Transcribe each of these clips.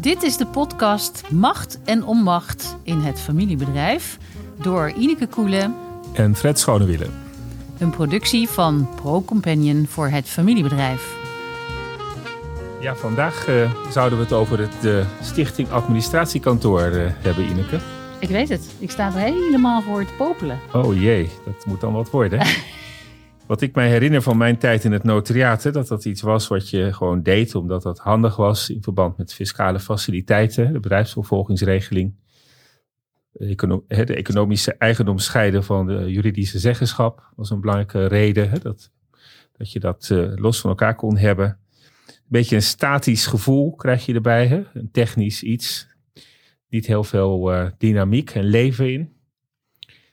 Dit is de podcast Macht en Onmacht in het familiebedrijf door Ineke Koelen en Fred Schonewiele. Een productie van Pro Companion voor het familiebedrijf. Ja, vandaag uh, zouden we het over het uh, Stichting Administratiekantoor uh, hebben, Ineke. Ik weet het. Ik sta er helemaal voor te popelen. Oh jee, dat moet dan wat worden. Wat ik mij herinner van mijn tijd in het notariaat, dat dat iets was wat je gewoon deed omdat dat handig was in verband met fiscale faciliteiten, de bedrijfsopvolgingsregeling, de economische eigendom scheiden van de juridische zeggenschap was een belangrijke reden dat, dat je dat uh, los van elkaar kon hebben. Een beetje een statisch gevoel krijg je erbij, een technisch iets, niet heel veel uh, dynamiek en leven in.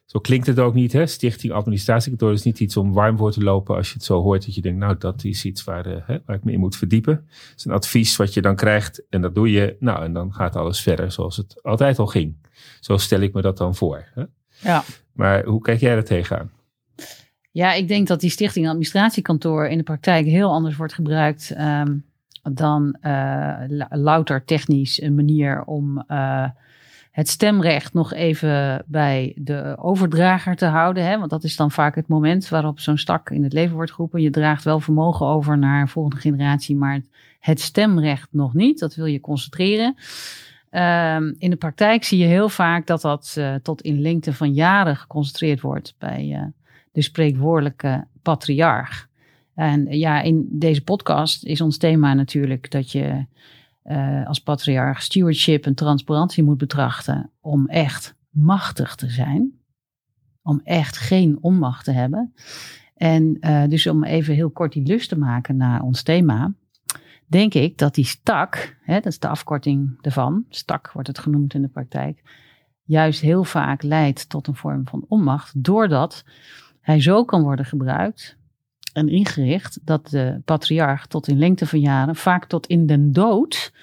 Zo klinkt het ook niet, hè? Stichting Administratiekantoor is niet iets om warm voor te lopen als je het zo hoort. Dat je denkt, nou, dat is iets waar, uh, hè, waar ik me in moet verdiepen. Het is een advies wat je dan krijgt en dat doe je. Nou, en dan gaat alles verder zoals het altijd al ging. Zo stel ik me dat dan voor. Hè? Ja. Maar hoe kijk jij er tegenaan? Ja, ik denk dat die Stichting Administratiekantoor in de praktijk heel anders wordt gebruikt um, dan uh, louter technisch een manier om uh, het stemrecht nog even bij de overdrager te houden. Hè? Want dat is dan vaak het moment waarop zo'n stak in het leven wordt geroepen. Je draagt wel vermogen over naar een volgende generatie, maar het stemrecht nog niet. Dat wil je concentreren. Um, in de praktijk zie je heel vaak dat dat uh, tot in lengte van jaren geconcentreerd wordt bij uh, de spreekwoordelijke patriarch. En ja, in deze podcast is ons thema natuurlijk dat je uh, als patriarch stewardship en transparantie moet betrachten om echt machtig te zijn. Om echt geen onmacht te hebben. En uh, dus om even heel kort die lust te maken naar ons thema, denk ik dat die stak, hè, dat is de afkorting ervan, stak wordt het genoemd in de praktijk, juist heel vaak leidt tot een vorm van onmacht, doordat hij zo kan worden gebruikt en ingericht dat de patriarch tot in lengte van jaren, vaak tot in den dood,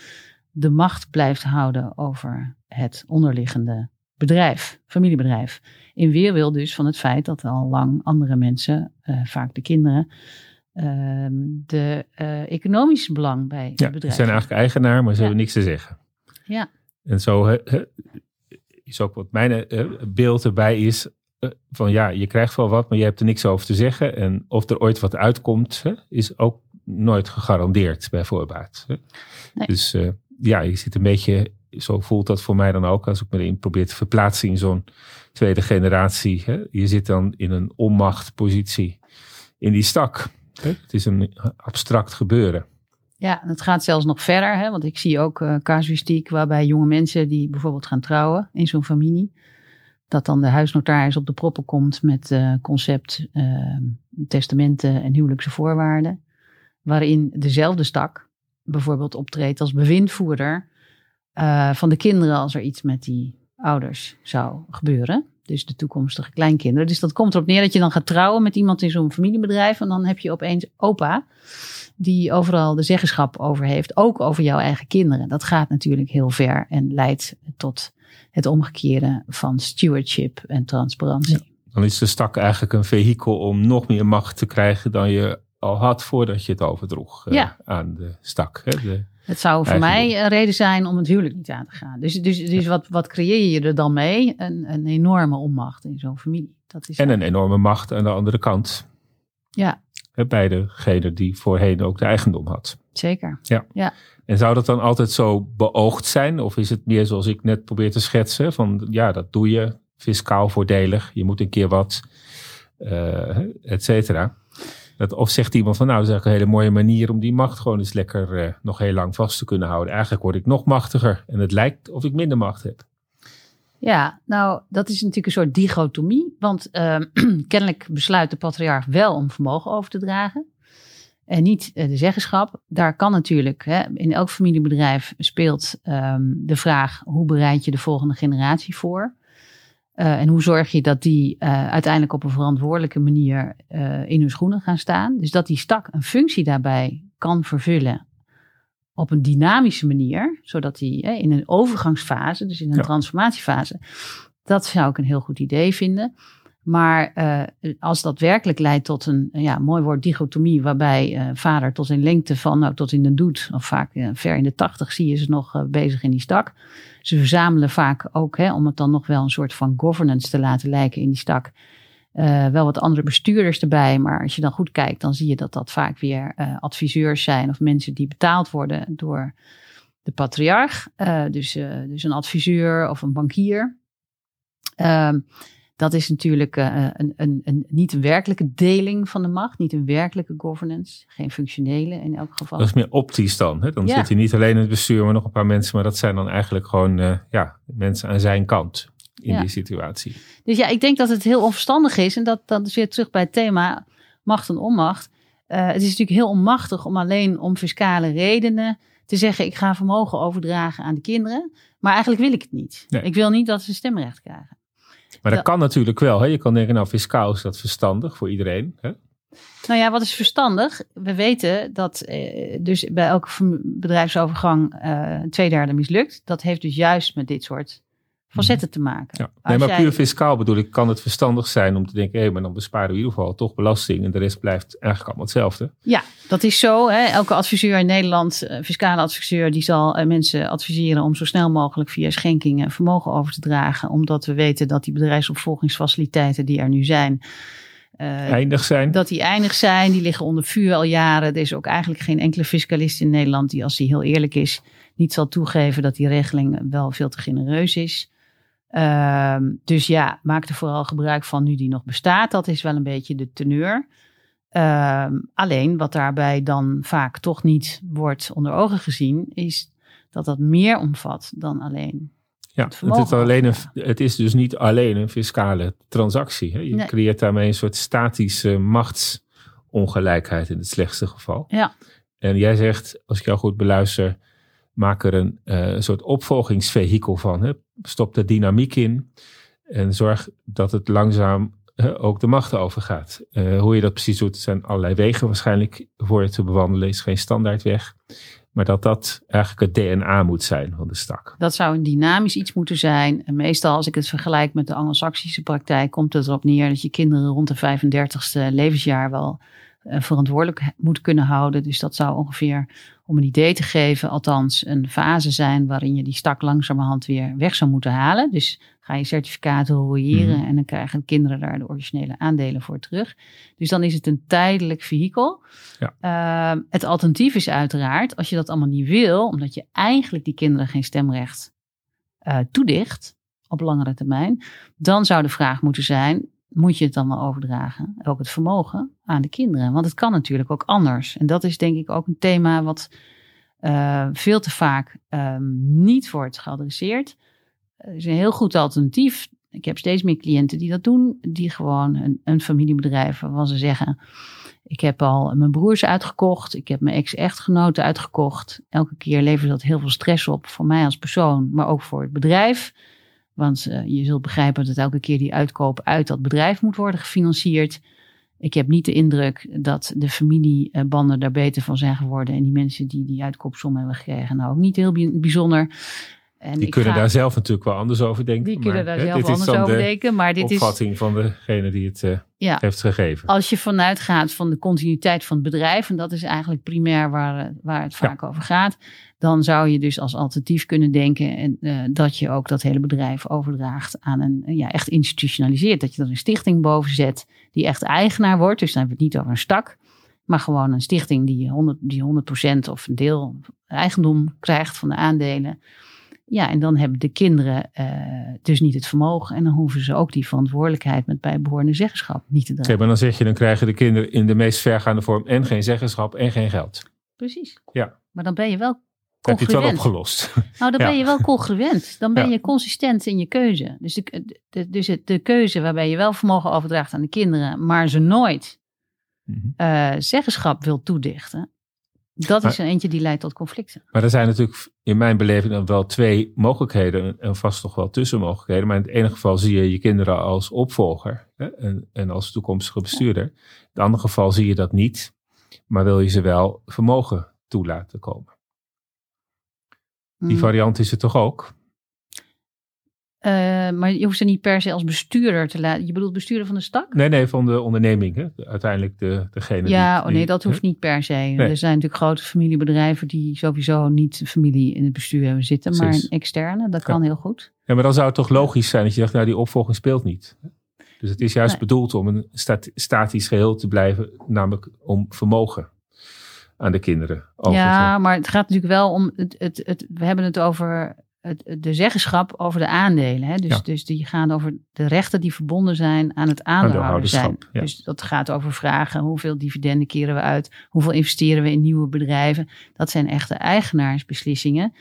de macht blijft houden over het onderliggende bedrijf, familiebedrijf. In weerwil dus van het feit dat al lang andere mensen, uh, vaak de kinderen, uh, de uh, economische belang bij het ja, bedrijf. Ze zijn eigenlijk eigenaar, maar ze ja. hebben niks te zeggen. Ja. En zo is ook wat mijn beeld erbij is van ja, je krijgt wel wat, maar je hebt er niks over te zeggen. En of er ooit wat uitkomt, hè, is ook nooit gegarandeerd bij voorbaat. Nee. Dus uh, ja, je zit een beetje, zo voelt dat voor mij dan ook, als ik me erin probeer te verplaatsen in zo'n tweede generatie. Hè. Je zit dan in een onmachtpositie in die stak. Hè. Het is een abstract gebeuren. Ja, het gaat zelfs nog verder, hè, want ik zie ook uh, casuïstiek waarbij jonge mensen die bijvoorbeeld gaan trouwen in zo'n familie, dat dan de huisnotaris op de proppen komt met uh, concept, uh, testamenten en huwelijkse voorwaarden. Waarin dezelfde stak bijvoorbeeld optreedt als bewindvoerder uh, van de kinderen als er iets met die ouders zou gebeuren. Dus de toekomstige kleinkinderen. Dus dat komt erop neer dat je dan gaat trouwen met iemand in zo'n familiebedrijf. En dan heb je opeens opa die overal de zeggenschap over heeft. Ook over jouw eigen kinderen. Dat gaat natuurlijk heel ver en leidt tot het omgekeerde van stewardship en transparantie. Ja, dan is de stak eigenlijk een vehikel om nog meer macht te krijgen dan je al had voordat je het overdroeg uh, ja. aan de stak. Hè, de het zou voor mij een reden zijn om het huwelijk niet aan te gaan. Dus, dus, dus wat, wat creëer je er dan mee? Een, een enorme onmacht in zo'n familie. Dat is en een enorme macht aan de andere kant. Ja. Bij degene die voorheen ook de eigendom had. Zeker. Ja. ja. En zou dat dan altijd zo beoogd zijn? Of is het meer zoals ik net probeer te schetsen? Van ja, dat doe je fiscaal voordelig. Je moet een keer wat, uh, et cetera. Dat, of zegt iemand van nou, dat is eigenlijk een hele mooie manier om die macht gewoon eens lekker uh, nog heel lang vast te kunnen houden. Eigenlijk word ik nog machtiger en het lijkt of ik minder macht heb. Ja, nou, dat is natuurlijk een soort dichotomie. Want uh, kennelijk besluit de patriarch wel om vermogen over te dragen. En niet uh, de zeggenschap. Daar kan natuurlijk, hè, in elk familiebedrijf speelt um, de vraag: hoe bereid je de volgende generatie voor? Uh, en hoe zorg je dat die uh, uiteindelijk op een verantwoordelijke manier in hun schoenen gaan staan? Dus dat die stak een functie daarbij kan vervullen op een dynamische manier, zodat die in een overgangsfase, dus in een ja. transformatiefase, dat zou ik een heel goed idee vinden. Maar uh, als dat werkelijk leidt tot een ja, mooi woord dichotomie, waarbij uh, vader tot in lengte van, nou tot in de doet, of vaak uh, ver in de tachtig zie je ze nog bezig in die stak. Ze verzamelen vaak ook, hè, om het dan nog wel een soort van governance te laten lijken in die stak, wel wat andere bestuurders erbij. Maar als je dan goed kijkt, dan zie je dat dat vaak weer adviseurs zijn of mensen die betaald worden door de patriarch. dus, dus een adviseur of een bankier. Ehm, dat is natuurlijk een, een, een, niet een werkelijke deling van de macht, niet een werkelijke governance, geen functionele in elk geval. Dat is meer optisch dan. Hè? Dan zit hij niet alleen in het bestuur, maar nog een paar mensen, maar dat zijn dan eigenlijk gewoon ja, mensen aan zijn kant in die situatie. Dus ja, ik denk dat het heel onverstandig is en dat, dat is weer terug bij het thema macht en onmacht. Uh, het is natuurlijk heel onmachtig om alleen om fiscale redenen te zeggen: ik ga vermogen overdragen aan de kinderen. Maar eigenlijk wil ik het niet. Nee. Ik wil niet dat ze stemrecht krijgen. Maar dat kan natuurlijk wel. Hè? Je kan denken, nou fiscaal is dat verstandig voor iedereen. Hè? Nou ja, wat is verstandig? We weten dat eh, dus bij elke bedrijfsovergang uh, twee derde mislukt. Dat heeft dus juist met dit soort facetten te maken. Ja. Nee, maar puur fiscaal bedoel ik, kan het verstandig zijn om te denken, hé, maar dan besparen we in ieder geval toch belasting en de rest blijft eigenlijk allemaal hetzelfde. Ja, dat is zo. Hè. Elke adviseur in Nederland, uh, fiscale adviseur, die zal uh, mensen adviseren om zo snel mogelijk via schenkingen vermogen over te dragen, omdat we weten dat die bedrijfsopvolgingsfaciliteiten die er nu zijn, uh, eindig zijn. Dat die eindig zijn, die liggen onder vuur al jaren. Er is ook eigenlijk geen enkele fiscalist in Nederland die, als hij heel eerlijk is, niet zal toegeven dat die regeling wel veel te genereus is. Ehm, dus ja, maak er vooral gebruik van nu die nog bestaat. Dat is wel een beetje de teneur. Ehm, alleen wat daarbij dan vaak toch niet wordt onder ogen gezien, is dat dat meer omvat dan alleen. Ja, het, het, is, alleen een, het is dus niet alleen een fiscale transactie. Hè? Je creëert daarmee een soort statische machtsongelijkheid in het slechtste geval. Ja. En jij zegt, als ik jou goed beluister, maak er een uh, soort opvolgingsvehikel van. Stop de dynamiek in en zorg dat het langzaam ook de macht overgaat. Uh, hoe je dat precies doet, zijn allerlei wegen waarschijnlijk voor je te bewandelen. is geen standaardweg. Maar dat dat eigenlijk het DNA moet zijn van de stak. Dat zou een dynamisch iets moeten zijn. En meestal als ik het vergelijk met de Anglo-Saxische praktijk, komt het erop neer dat je kinderen rond de 35ste levensjaar wel verantwoordelijk moet kunnen houden. Dus dat zou ongeveer om een idee te geven, althans een fase zijn waarin je die stak langzamerhand weer weg zou moeten halen. Dus ga je certificaten royeren mhm. en dan krijgen kinderen daar de originele aandelen voor terug. Dus dan is het een tijdelijk vehikel. Ja. Ehm, het alternatief is uiteraard, als je dat allemaal niet wil, omdat je eigenlijk die kinderen geen stemrecht uh, toedicht op langere termijn, dan zou de vraag moeten zijn, moet je het dan wel overdragen, ook het vermogen, aan de kinderen. Want het kan natuurlijk ook anders. En dat is denk ik ook een thema wat uh, veel te vaak um, niet wordt geadresseerd. Er is een heel goed alternatief. Ik heb steeds meer cliënten die dat doen, die gewoon een, een familiebedrijf waarvan ze zeggen: Ik heb al mijn broers uitgekocht, ik heb mijn ex-echtgenoten uitgekocht. Elke keer levert dat heel veel stress op voor mij als persoon, maar ook voor het bedrijf. Want uh, je zult begrijpen dat elke keer die uitkoop uit dat bedrijf moet worden gefinancierd. Ik heb niet de indruk dat de familiebanden daar beter van zijn geworden. En die mensen die die uitkoopsom hebben gekregen, nou ook niet heel bijzonder. En die kunnen daar zelf natuurlijk wel anders over denken. Die kunnen daar zelf anders over denken. Maar dit opvatting is van degene die het uh, heeft gegeven. Als je vanuit gaat van de continuïteit van het bedrijf, en dat is eigenlijk primair waar, waar het vaak over gaat, dan zou je dus als alternatief kunnen denken en, uh, dat je ook dat hele bedrijf overdraagt aan een, ja, echt institutionaliseert. Dat je er een stichting boven zet die echt eigenaar wordt. Dus dan hebben we het niet over een stak, maar gewoon een stichting die 100%, die 100% of een deel eigendom krijgt van de aandelen. Ja, en dan hebben de kinderen uh, dus niet het vermogen. En dan hoeven ze ook die verantwoordelijkheid met bijbehorende zeggenschap niet te dragen. Oké, maar dan zeg je, dan krijgen de kinderen in de meest vergaande vorm en geen zeggenschap en geen geld. Precies. Ja. Maar dan ben je wel heb je het wel opgelost. Nou, dan ben je wel congruent. Dan ben je consistent in je keuze. Dus, de, de, dus de keuze waarbij je wel vermogen overdraagt aan de kinderen, maar ze nooit uh, zeggenschap wil toedichten. Dat is een eentje die leidt tot conflicten. Maar er zijn natuurlijk in mijn beleving dan wel twee mogelijkheden. En vast toch wel tussenmogelijkheden. Maar in het ene geval zie je je kinderen als opvolger. Hè, en, en, als toekomstige bestuurder. In het andere geval zie je dat niet. Maar wil je ze wel vermogen toelaten komen. Die hmm. variant is er toch ook? Eh, maar je hoeft ze niet per se als bestuurder te laten. Je bedoelt bestuurder van de stak? Nee, nee, van de onderneming. Hè? Uiteindelijk de, degene Ja, die... oh nee, dat hoeft niet per se. Er zijn natuurlijk grote familiebedrijven die sowieso niet familie in het bestuur hebben zitten, maar een externe. Dat kan heel goed. Ja, maar dan zou het toch logisch zijn dat je zegt, nou die opvolging speelt niet. Dus het is juist Nee. bedoeld om een stat- statisch geheel te blijven, namelijk om vermogen aan de kinderen over Ja, maar het gaat natuurlijk wel om. Het, het, het, we hebben het over de zeggenschap over de aandelen. Hè? Dus, Ja. dus die gaan over de rechten die verbonden zijn aan het aandeelhouder zijn. Ja. Dus dat gaat over vragen: hoeveel dividenden keren we uit? Hoeveel investeren we in nieuwe bedrijven? Dat zijn echte eigenaarsbeslissingen.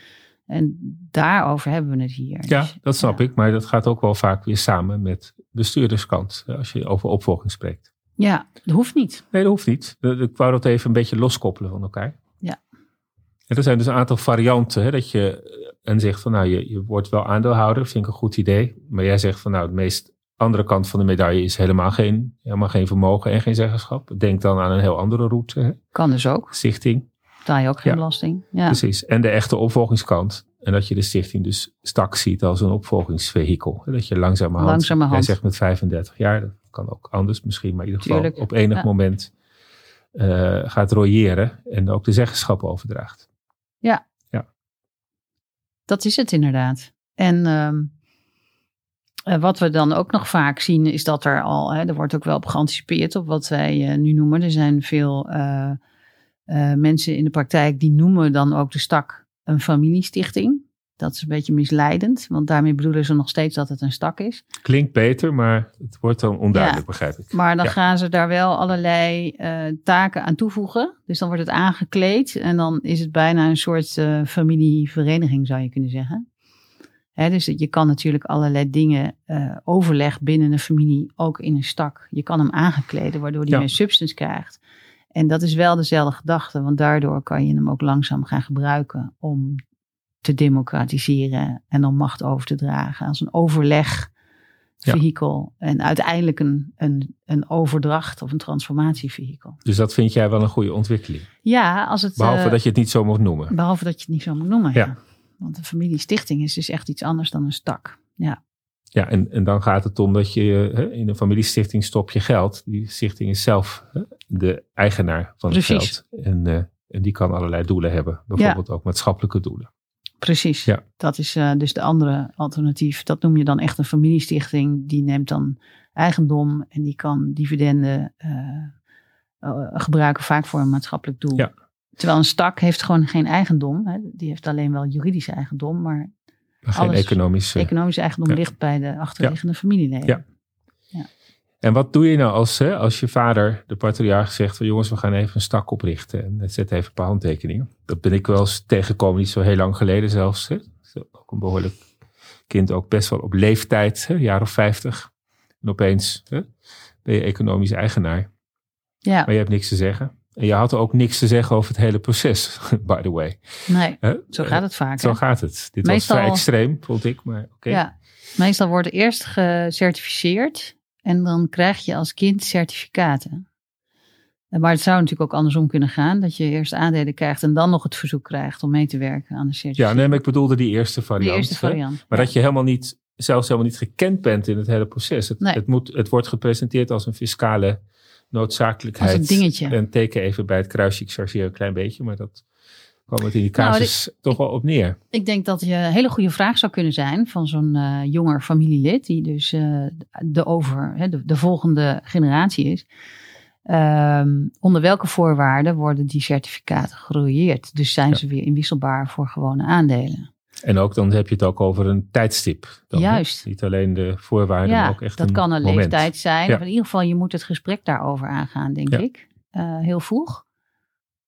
En daarover hebben we het hier. Ja, Dus, dat snap ja. ik. Maar dat gaat ook wel vaak weer samen met bestuurderskant. hè, Als je over opvolging spreekt. Ja, dat hoeft niet. Nee, dat hoeft niet. Ik wou dat even een beetje loskoppelen van elkaar. Ja. En er zijn dus een aantal varianten. Hè, dat je en zegt van nou, je, je wordt wel aandeelhouder. Vind ik een goed idee. Maar jij zegt van nou, de meest andere kant van de medaille is helemaal geen, helemaal geen vermogen en geen zeggenschap. Denk dan aan een heel andere route. Hè, Kan dus ook. stichting. Betaal je ook geen Ja. belasting. Ja. Precies. En de echte opvolgingskant. En dat je de stichting dus stak ziet als een opvolgingsvehikel. Dat je langzamerhand, Langzamerhand. jij zegt met 35 jaar, dat kan ook anders misschien, maar in ieder geval Tuurlijk. op enig Ja. moment eh, gaat royeren en ook de zeggenschap overdraagt. Dat is het inderdaad. En ehm, eh, wat we dan ook nog vaak zien, is dat er al, hè, er wordt ook wel op geanticipeerd op wat wij eh, nu noemen. Er zijn veel eh, mensen in de praktijk die noemen dan ook de stak een familiestichting. Dat is een beetje misleidend, want daarmee bedoelen ze nog steeds dat het een stak is. Klinkt beter, maar het wordt dan onduidelijk, Ja. begrijp ik. Maar dan Ja. gaan ze daar wel allerlei eh, taken aan toevoegen. Dus dan wordt het aangekleed en dan is het bijna een soort eh, familievereniging, zou je kunnen zeggen. Hè, dus je kan natuurlijk allerlei dingen eh overleg binnen een familie ook in een stak. Je kan hem aangekleden, waardoor hij Ja. meer substance krijgt. En dat is wel dezelfde gedachte, want daardoor kan je hem ook langzaam gaan gebruiken om te democratiseren en om macht over te dragen als een overleg Ja. vehikel en uiteindelijk een, een, een overdracht of een transformatievehikel. Dus dat vind jij wel een goede ontwikkeling. Ja, als het, Behalve eh, dat je het niet zo moet noemen. behalve dat je het niet zo moet noemen. Ja. Ja. Want een familiestichting is dus echt iets anders dan een stak. Ja, Ja, en, en dan gaat het om dat je hè, in een familiestichting stop je geld. Die stichting is zelf hè, de eigenaar van het geld. En, eh, en die kan allerlei doelen hebben. Bijvoorbeeld ook maatschappelijke doelen. Precies. Ja. Dat is eh, dus de andere alternatief. Dat noem je dan echt een familiestichting. Die neemt dan eigendom en die kan dividenden eh, eh, gebruiken, vaak voor een maatschappelijk doel. Ja. Terwijl een stak heeft gewoon geen eigendom. Hè. Die heeft alleen wel juridisch eigendom, maar Maar geen Alles. economische. economisch eigendom ja. ligt bij de achterliggende familieleden. Ja. En wat doe je nou als, hè, als je vader, de patriarch, zegt van jongens, we gaan even een stak oprichten en zet even een paar handtekeningen. Dat ben ik wel eens tegengekomen, niet zo heel lang geleden zelfs. Hè. Ook een behoorlijk kind, ook best wel op leeftijd, hè, jaar of vijftig. En opeens hè, ben je economisch eigenaar, Ja, maar je hebt niks te zeggen. En je had ook niks te zeggen over het hele proces, by the way. nee, zo gaat het vaak. Zo hè? gaat het. Dit Meestal- was vrij extreem, vond ik, maar oké. Ja, meestal wordt eerst gecertificeerd en dan krijg je als kind certificaten. Eh, Maar het zou natuurlijk ook andersom kunnen gaan, dat je eerst aandelen krijgt en dan nog het verzoek krijgt om mee te werken aan de Ja, certificaat. nee, maar ik bedoelde die eerste variant. de eerste variant. Maar ja. dat je helemaal niet, zelfs helemaal niet gekend bent in het hele proces. Het, Nee. het, moet, het wordt gepresenteerd als een fiscale noodzakelijkheid. Als een dingetje. En teken even bij het kruisje, ik chargeer een klein beetje, maar dat kwam het in die Nou, casus toch wel op neer. Ik denk dat je een hele goede vraag zou kunnen zijn van zo'n eh, jonger familielid, die dus eh, de, over, hè, de, de volgende generatie is. Ehm, onder welke voorwaarden worden die certificaten gerooieerd? Dus zijn Ja. ze weer inwisselbaar voor gewone aandelen? En ook dan heb je het ook over een tijdstip. Dan, hè? Juist. Niet alleen de voorwaarden, maar ook echt dat een kan een moment. leeftijd zijn. Ja. Of in ieder geval, je moet het gesprek daarover aangaan, denk ik. Eh, heel vroeg.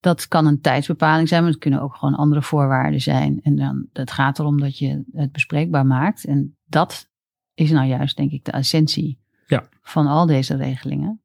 Dat kan een tijdsbepaling zijn, maar het kunnen ook gewoon andere voorwaarden zijn. En dan, het gaat erom dat je het bespreekbaar maakt. En dat is nou juist, denk ik, de essentie Ja. van al deze regelingen.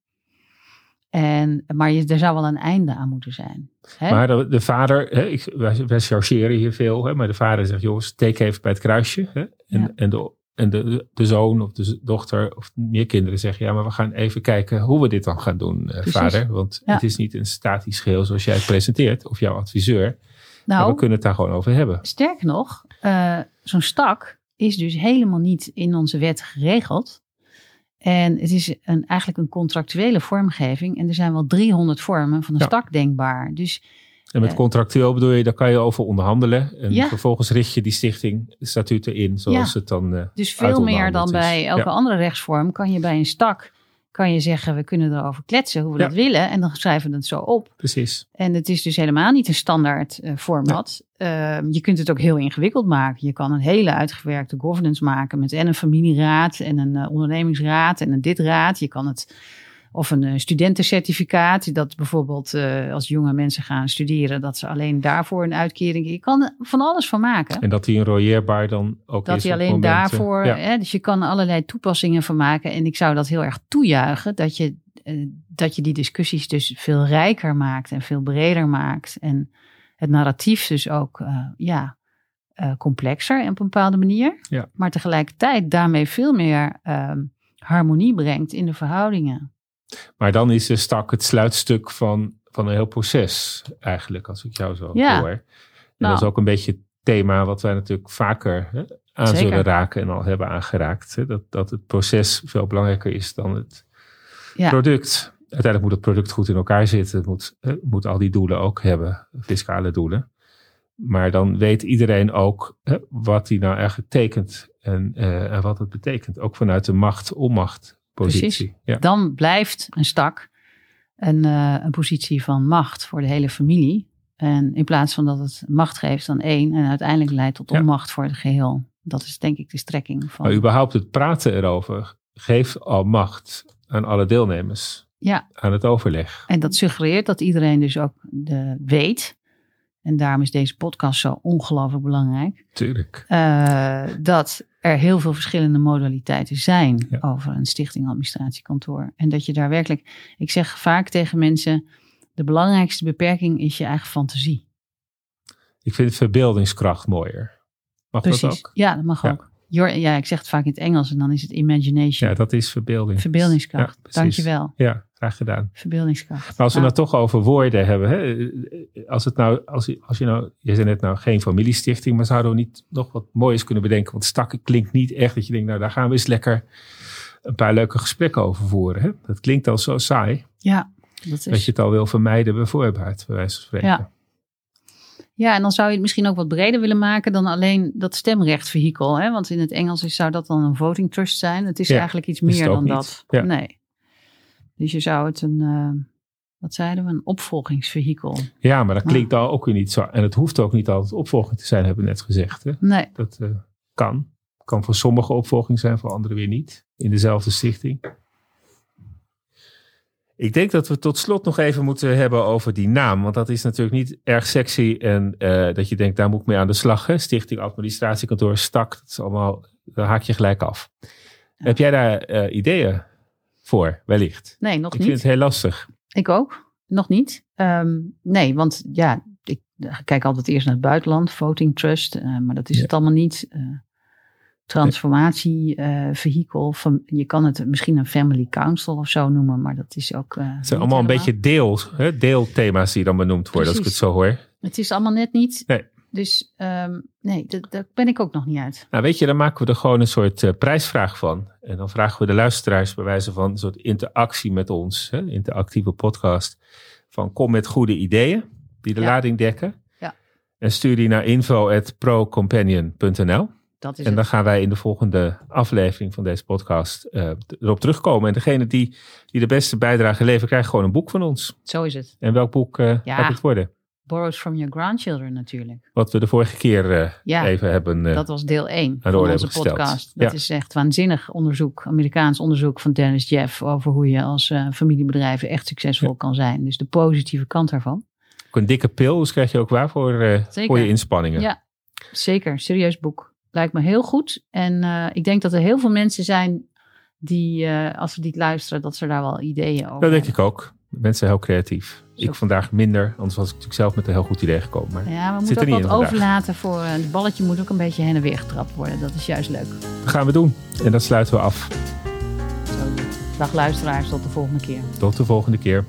En, maar je, er zou wel een einde aan moeten zijn. Hè? Maar de, de vader, hè, ik, wij, wij chargeren hier veel, hè, maar de vader zegt, jongens, teken even bij het kruisje. Hè, en, Ja. en, de, en de, de zoon of de dochter of meer kinderen zeggen, ja, maar we gaan even kijken hoe we dit dan gaan doen, eh, vader. Want Ja. het is niet een statisch geheel zoals jij het presenteert, of jouw adviseur. Maar nou, we kunnen het daar gewoon over hebben. Sterker nog, eh, zo'n stak is dus helemaal niet in onze wet geregeld. En het is een, eigenlijk een contractuele vormgeving. En er zijn wel 300 vormen van een Ja. stak denkbaar. Dus En met contractueel bedoel je, daar kan je over onderhandelen. En Ja. vervolgens richt je die stichting statuten in, zoals het dan... eh, Dus veel meer dan is. bij elke Ja. andere rechtsvorm kan je bij een stak kan je zeggen we kunnen erover kletsen hoe we dat willen en dan schrijven we het zo op. precies. En het is dus helemaal niet een standaard eh, format. Ehm, je kunt het ook heel ingewikkeld maken. Je kan een hele uitgewerkte governance maken met en een familieraad en een eh, ondernemingsraad en een dit raad. Je kan het of een eh, studentencertificaat, dat bijvoorbeeld eh, als jonge mensen gaan studeren, dat ze alleen daarvoor een uitkering. Je kan er van alles van maken. En dat die enrolleerbaar dan ook Dat is op het alleen eh, daarvoor, ja. hè, dus je kan er allerlei toepassingen van maken. En ik zou dat heel erg toejuichen, dat je, dat je die discussies dus veel rijker maakt en veel breder maakt. En het narratief dus ook, ja, complexer op een bepaalde manier. Ja. Maar tegelijkertijd daarmee veel meer ehm, harmonie brengt in de verhoudingen. Maar dan is de stak het sluitstuk van, van een heel proces, eigenlijk, als ik jou zo Ja. hoor. En Nou. dat is ook een beetje het thema wat wij natuurlijk vaker hè, aan Zeker. zullen raken en al hebben aangeraakt. Hè, dat, dat het proces veel belangrijker is dan het Ja. product. Uiteindelijk moet het product goed in elkaar zitten. Het moet, moet al die doelen ook hebben, fiscale doelen. Maar dan weet iedereen ook hè, wat hij nou eigenlijk tekent en, eh, en wat het betekent. Ook vanuit de macht-onmacht positie. Ja. Dan blijft een stak een, eh, een positie van macht voor de hele familie. En in plaats van dat het macht geeft aan één en uiteindelijk leidt tot Ja. onmacht voor het geheel. Dat is denk ik de strekking van. Maar überhaupt het praten erover geeft al macht aan alle deelnemers Ja, aan het overleg. en dat suggereert dat iedereen dus ook de weet. En daarom is deze podcast zo ongelooflijk belangrijk. Tuurlijk. eh, dat er heel veel verschillende modaliteiten zijn Ja. over een stichting administratiekantoor. En dat je daar werkelijk, ik zeg vaak tegen mensen, de belangrijkste beperking is je eigen fantasie. Ik vind verbeeldingskracht mooier. Mag dat Precies. ook? Ja, dat mag Ja. ook. Your, ja, ik zeg het vaak in het Engels en dan is het imagination. Ja, dat is verbeelding. Verbeeldingskracht. Ja. Dankjewel. Ja, graag gedaan. Verbeeldingskracht. Maar als we Nou, nou toch over woorden hebben. Hè, als, het nou, als, je- als je nou, je zei net nou geen familiestichting, maar zouden we niet nog wat moois kunnen bedenken? Want stakken klinkt niet echt dat je denkt, nou daar gaan we eens lekker een paar leuke gesprekken over voeren. Hè? Dat klinkt al zo saai ja, dat is, dat je het al wil vermijden bij voorbaat, bij wijze van spreken. Ja. ja, en dan zou je het misschien ook wat breder willen maken dan alleen dat stemrechtvehikel. Hè? Want in het Engels is, zou dat dan een voting trust zijn. Het is Ja, eigenlijk iets het meer dan niet. dat. Ja. Nee. Dus je zou het een, eh, wat zeiden we, een opvolgingsvehikel. Ja, maar dat klinkt al ook weer niet zo. En het hoeft ook niet altijd opvolging te zijn, hebben we net gezegd. Hè? Nee, Dat eh, kan. Kan voor sommigen opvolging zijn, voor anderen weer niet. In dezelfde stichting. Ik denk dat we tot slot nog even moeten hebben over die naam. Want dat is natuurlijk niet erg sexy. En eh, dat je denkt, daar moet ik mee aan de slag. Hè? Stichting Administratiekantoor Stak. Dat is allemaal, daar haak je gelijk af. Heb jij daar ideeën voor, wellicht? nee, nog Ik niet. vind het heel lastig. Ik ook, nog niet. Ehm, nee, want ja, ik kijk altijd eerst naar het buitenland, voting trust, eh, maar dat is Ja. het allemaal niet. Eh transformatievehikel, van je kan het misschien een family council of zo noemen, maar dat is ook. eh, Het zijn allemaal een beetje deel, hè, deelthema's die dan benoemd worden, als ik het Precies. zo hoor. Het is allemaal net niet. Nee. Dus ehm, nee, dat- daar ben ik ook nog niet uit. Nou, weet je, dan maken we er gewoon een soort eh, prijsvraag van. En dan vragen we de luisteraars bij wijze van een soort interactie met ons, hè, interactieve podcast. Van kom met goede ideeën die de Ja. lading dekken. Ja. En stuur die naar info.procompanion.nl. Dat is En dan het. gaan wij in de volgende aflevering van deze podcast eh, erop terugkomen. En degene die, die de beste bijdrage levert, krijgt gewoon een boek van ons. Zo is het. En welk boek eh, Ja. gaat het worden? Borrowed from your grandchildren natuurlijk. Wat we de vorige keer Ja. even hebben. eh, Dat was deel 1 de van onze gesteld. podcast. Dat Ja. is echt waanzinnig onderzoek, Amerikaans onderzoek van Dennis Jeff over hoe je als eh, familiebedrijven echt succesvol Ja. kan zijn. Dus de positieve kant daarvan. ook een dikke pil, dus krijg je ook waar voor, voor je inspanningen. Ja, zeker. Serieus boek. Lijkt me heel goed. En ik denk dat er heel veel mensen zijn die, als ze dit luisteren, dat ze daar wel ideeën over Dat denk hebben. ik ook. Mensen zijn heel creatief. Zo. Ik vandaag minder, anders was ik natuurlijk zelf met een heel goed idee gekomen. Maar Ja, we moeten ook wat overlaten voor... eh, het balletje moet ook een beetje heen en weer getrapt worden. Dat is juist leuk. dat gaan we doen. En dat sluiten we af. Zo. Dag luisteraars, tot de volgende keer. Tot de volgende keer.